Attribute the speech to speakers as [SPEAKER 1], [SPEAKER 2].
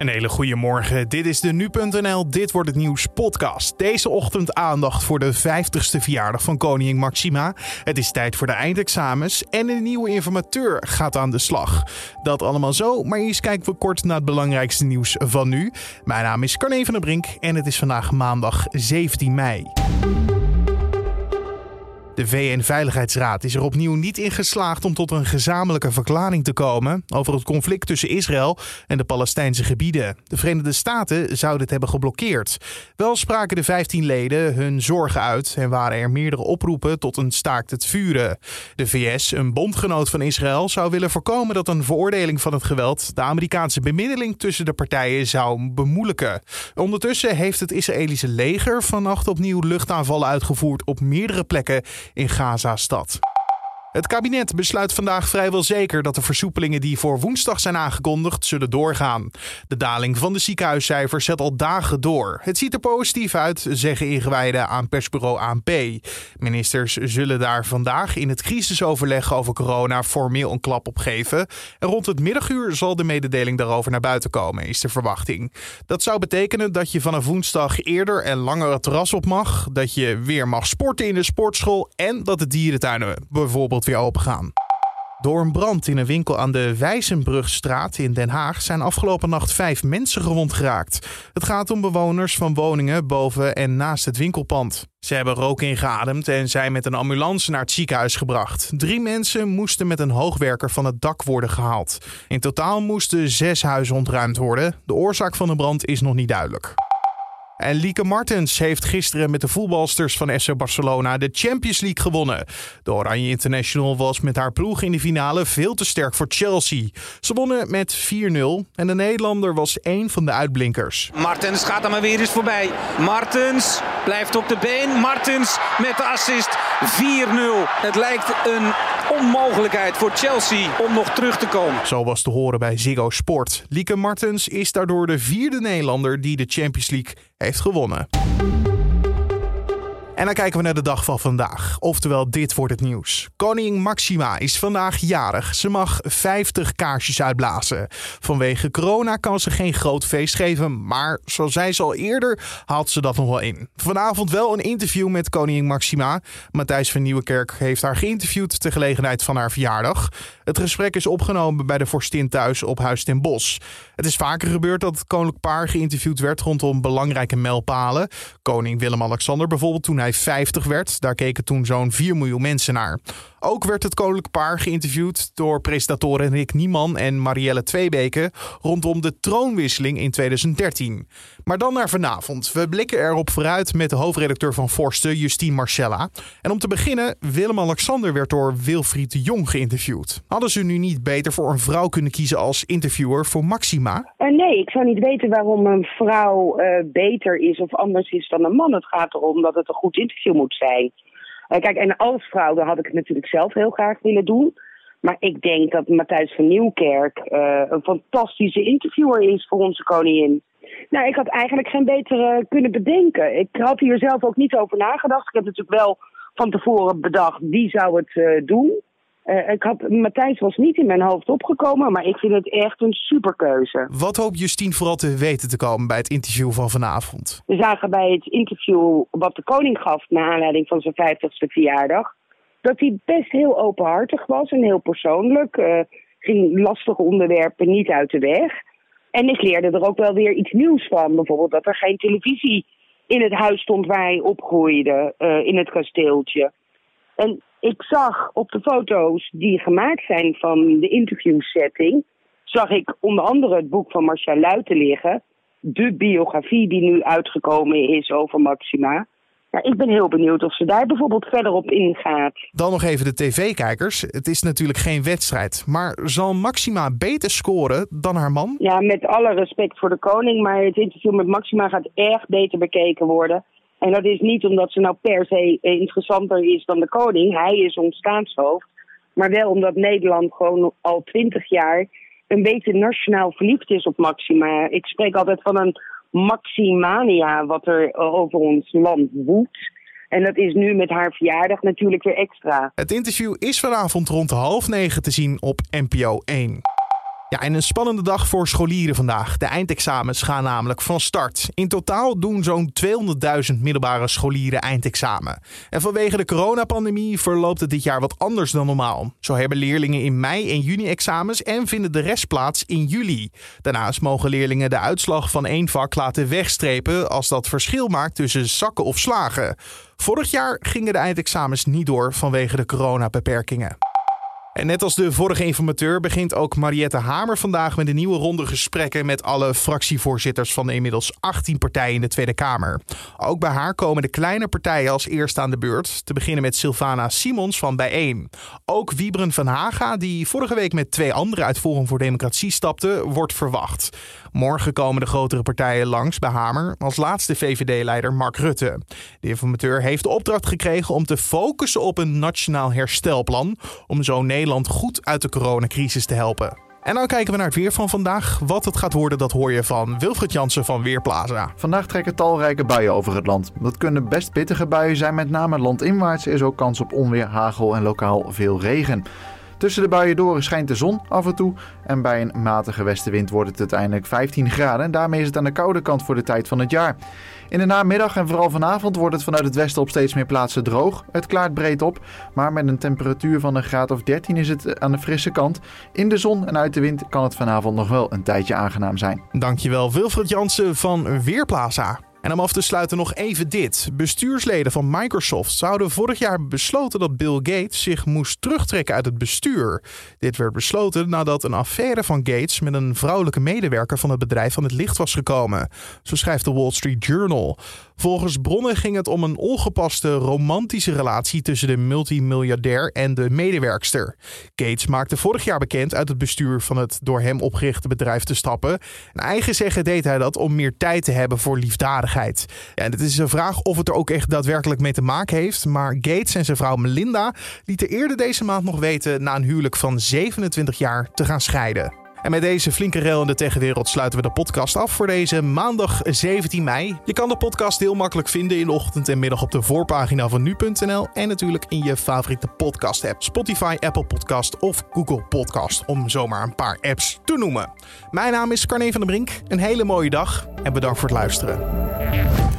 [SPEAKER 1] Een hele goede morgen. Dit is de nu.nl Dit wordt het nieuws podcast. Deze ochtend aandacht voor de 50ste verjaardag van koningin Maxima. Het is tijd voor de eindexamens en een nieuwe informateur gaat aan de slag. Dat allemaal zo, maar eerst kijken we kort naar het belangrijkste nieuws van nu. Mijn naam is Carne van der Brink en het is vandaag maandag 17 mei. De VN-veiligheidsraad is er opnieuw niet in geslaagd om tot een gezamenlijke verklaring te komen over het conflict tussen Israël en de Palestijnse gebieden. De Verenigde Staten zouden het hebben geblokkeerd. Wel spraken de 15 leden hun zorgen uit en waren er meerdere oproepen tot een staakt het vuren. De VS, een bondgenoot van Israël, zou willen voorkomen dat een veroordeling van het geweld de Amerikaanse bemiddeling tussen de partijen zou bemoeilijken. Ondertussen heeft het Israëlische leger vannacht opnieuw luchtaanvallen uitgevoerd op meerdere plekken in Gaza-stad. Het kabinet besluit vandaag vrijwel zeker dat de versoepelingen die voor woensdag zijn aangekondigd zullen doorgaan. De daling van de ziekenhuiscijfers zet al dagen door. Het ziet er positief uit, zeggen ingewijden aan persbureau ANP. Ministers zullen daar vandaag in het crisisoverleg over corona formeel een klap op geven. En rond het middaguur zal de mededeling daarover naar buiten komen, is de verwachting. Dat zou betekenen dat je vanaf woensdag eerder en langer het terras op mag, dat je weer mag sporten in de sportschool en dat de dierentuinen bijvoorbeeld weer opengaan. Door een brand in een winkel aan de Wijzenbrugstraat in Den Haag zijn afgelopen nacht vijf mensen gewond geraakt. Het gaat om bewoners van woningen boven en naast het winkelpand. Ze hebben rook ingeademd en zijn met een ambulance naar het ziekenhuis gebracht. Drie mensen moesten met een hoogwerker van het dak worden gehaald. In totaal moesten zes huizen ontruimd worden. De oorzaak van de brand is nog niet duidelijk. En Lieke Martens heeft gisteren met de voetbalsters van FC Barcelona de Champions League gewonnen. De Oranje International was met haar ploeg in de finale veel te sterk voor Chelsea. Ze wonnen met 4-0 en de Nederlander was één van de uitblinkers.
[SPEAKER 2] Martens gaat er maar weer eens voorbij. Martens blijft op de been. Martens met de assist 4-0. Het lijkt een onmogelijkheid voor Chelsea om nog terug te komen.
[SPEAKER 1] Zo was te horen bij Ziggo Sport. Lieke Martens is daardoor de vierde Nederlander die de Champions League heeft gewonnen. En dan kijken we naar de dag van vandaag. Oftewel, dit wordt het nieuws. Koningin Maxima is vandaag jarig. Ze mag 50 kaarsjes uitblazen. Vanwege corona kan ze geen groot feest geven, maar zoals zei ze al eerder, haalt ze dat nog wel in. Vanavond wel een interview met koningin Maxima. Matthijs van Nieuwekerk heeft haar geïnterviewd ter gelegenheid van haar verjaardag. Het gesprek is opgenomen bij de vorstin thuis op Huis ten Bos. Het is vaker gebeurd dat het koninklijk paar geïnterviewd werd rondom belangrijke mijlpalen. Koning Willem-Alexander bijvoorbeeld toen hij 50 werd. Daar keken toen zo'n 4 miljoen mensen naar. Ook werd het koninklijk paar geïnterviewd door presentatoren Rick Nieman en Marielle Tweebeke rondom de troonwisseling in 2013. Maar dan naar vanavond. We blikken erop vooruit met de hoofdredacteur van Forsten, Justine Marcella. En om te beginnen, Willem-Alexander werd door Wilfried de Jong geïnterviewd. Hadden ze nu niet beter voor een vrouw kunnen kiezen als interviewer voor Maxima?
[SPEAKER 3] Uh, nee, ik zou niet weten waarom een vrouw uh, beter is of anders is dan een man. Het gaat erom dat het een goed interview moet zijn. Uh, kijk, en als vrouw dan had ik het natuurlijk zelf heel graag willen doen. Maar ik denk dat Matthijs van Nieuwkerk uh, een fantastische interviewer is voor onze koningin. Nou, ik had eigenlijk geen betere kunnen bedenken. Ik had hier zelf ook niet over nagedacht. Ik heb natuurlijk wel van tevoren bedacht wie zou het uh, doen. Uh, ik had, Matthijs was niet in mijn hoofd opgekomen, maar ik vind het echt een superkeuze.
[SPEAKER 1] Wat hoopt Justine vooral te weten te komen bij het interview van vanavond?
[SPEAKER 3] We zagen bij het interview wat de koning gaf naar aanleiding van zijn 50ste verjaardag, dat hij best heel openhartig was en heel persoonlijk. Uh, ging lastige onderwerpen niet uit de weg. En ik leerde er ook wel weer iets nieuws van. Bijvoorbeeld dat er geen televisie in het huis stond waar hij opgroeide, uh, in het kasteeltje. En ik zag op de foto's die gemaakt zijn van de interviewsetting, zag ik onder andere het boek van Marcia Luiten liggen. De biografie die nu uitgekomen is over Maxima. Ja, ik ben heel benieuwd of ze daar bijvoorbeeld verder op ingaat.
[SPEAKER 1] Dan nog even de tv-kijkers. Het is natuurlijk geen wedstrijd. Maar zal Maxima beter scoren dan haar man?
[SPEAKER 3] Ja, met alle respect voor de koning. Maar het interview met Maxima gaat erg beter bekeken worden. En dat is niet omdat ze nou per se interessanter is dan de koning. Hij is ons staatshoofd. Maar wel omdat Nederland gewoon al twintig jaar een beetje nationaal verliefd is op Maxima. Ik spreek altijd van een maximania wat er over ons land woedt. En dat is nu met haar verjaardag natuurlijk weer extra.
[SPEAKER 1] Het interview is vanavond rond half negen te zien op NPO 1. Ja, en een spannende dag voor scholieren vandaag. De eindexamens gaan namelijk van start. In totaal doen zo'n 200.000 middelbare scholieren eindexamen. En vanwege de coronapandemie verloopt het dit jaar wat anders dan normaal. Zo hebben leerlingen in mei en juni examens en vinden de rest plaats in juli. Daarnaast mogen leerlingen de uitslag van één vak laten wegstrepen als dat verschil maakt tussen zakken of slagen. Vorig jaar gingen de eindexamens niet door vanwege de coronabeperkingen. En net als de vorige informateur begint ook Mariette Hamer vandaag met een nieuwe ronde gesprekken met alle fractievoorzitters van de inmiddels 18 partijen in de Tweede Kamer. Ook bij haar komen de kleine partijen als eerste aan de beurt, te beginnen met Sylvana Simons van Bijeen. Ook Wiebren van Haga, die vorige week met twee andere uit Forum voor Democratie stapte, wordt verwacht. Morgen komen de grotere partijen langs bij Hamer, als laatste VVD-leider Mark Rutte. De informateur heeft de opdracht gekregen om te focussen op een nationaal herstelplan, om zo Nederland goed uit de coronacrisis te helpen. En dan kijken we naar het weer van vandaag. Wat het gaat worden, dat hoor je van Wilfried Jansen van Weerplaza.
[SPEAKER 4] Vandaag trekken talrijke buien over het land. Dat kunnen best pittige buien zijn, met name landinwaarts is ook kans op onweer, hagel en lokaal veel regen. Tussen de buien door schijnt de zon af en toe. En bij een matige westenwind wordt het uiteindelijk 15 graden. En daarmee is het aan de koude kant voor de tijd van het jaar. In de namiddag en vooral vanavond wordt het vanuit het westen op steeds meer plaatsen droog. Het klaart breed op, maar met een temperatuur van een graad of 13 is het aan de frisse kant. In de zon en uit de wind kan het vanavond nog wel een tijdje aangenaam zijn.
[SPEAKER 1] Dankjewel Wilfred Jansen van Weerplaza. En om af te sluiten nog even dit. Bestuursleden van Microsoft zouden vorig jaar besloten dat Bill Gates zich moest terugtrekken uit het bestuur. Dit werd besloten nadat een affaire van Gates met een vrouwelijke medewerker van het bedrijf van het licht was gekomen. Zo schrijft de Wall Street Journal. Volgens bronnen ging het om een ongepaste romantische relatie tussen de multimiljardair en de medewerkster. Gates maakte vorig jaar bekend uit het bestuur van het door hem opgerichte bedrijf te stappen. En eigen zeggen deed hij dat om meer tijd te hebben voor liefdadigheid. En het is een vraag of het er ook echt daadwerkelijk mee te maken heeft. Maar Gates en zijn vrouw Melinda lieten eerder deze maand nog weten na een huwelijk van 27 jaar te gaan scheiden. En met deze flinke rel in de tegenwereld sluiten we de podcast af voor deze maandag 17 mei. Je kan de podcast heel makkelijk vinden in de ochtend en middag op de voorpagina van nu.nl en natuurlijk in je favoriete podcast app. Spotify, Apple Podcast of Google Podcast, om zomaar een paar apps te noemen. Mijn naam is Carne van der Brink. Een hele mooie dag en bedankt voor het luisteren. you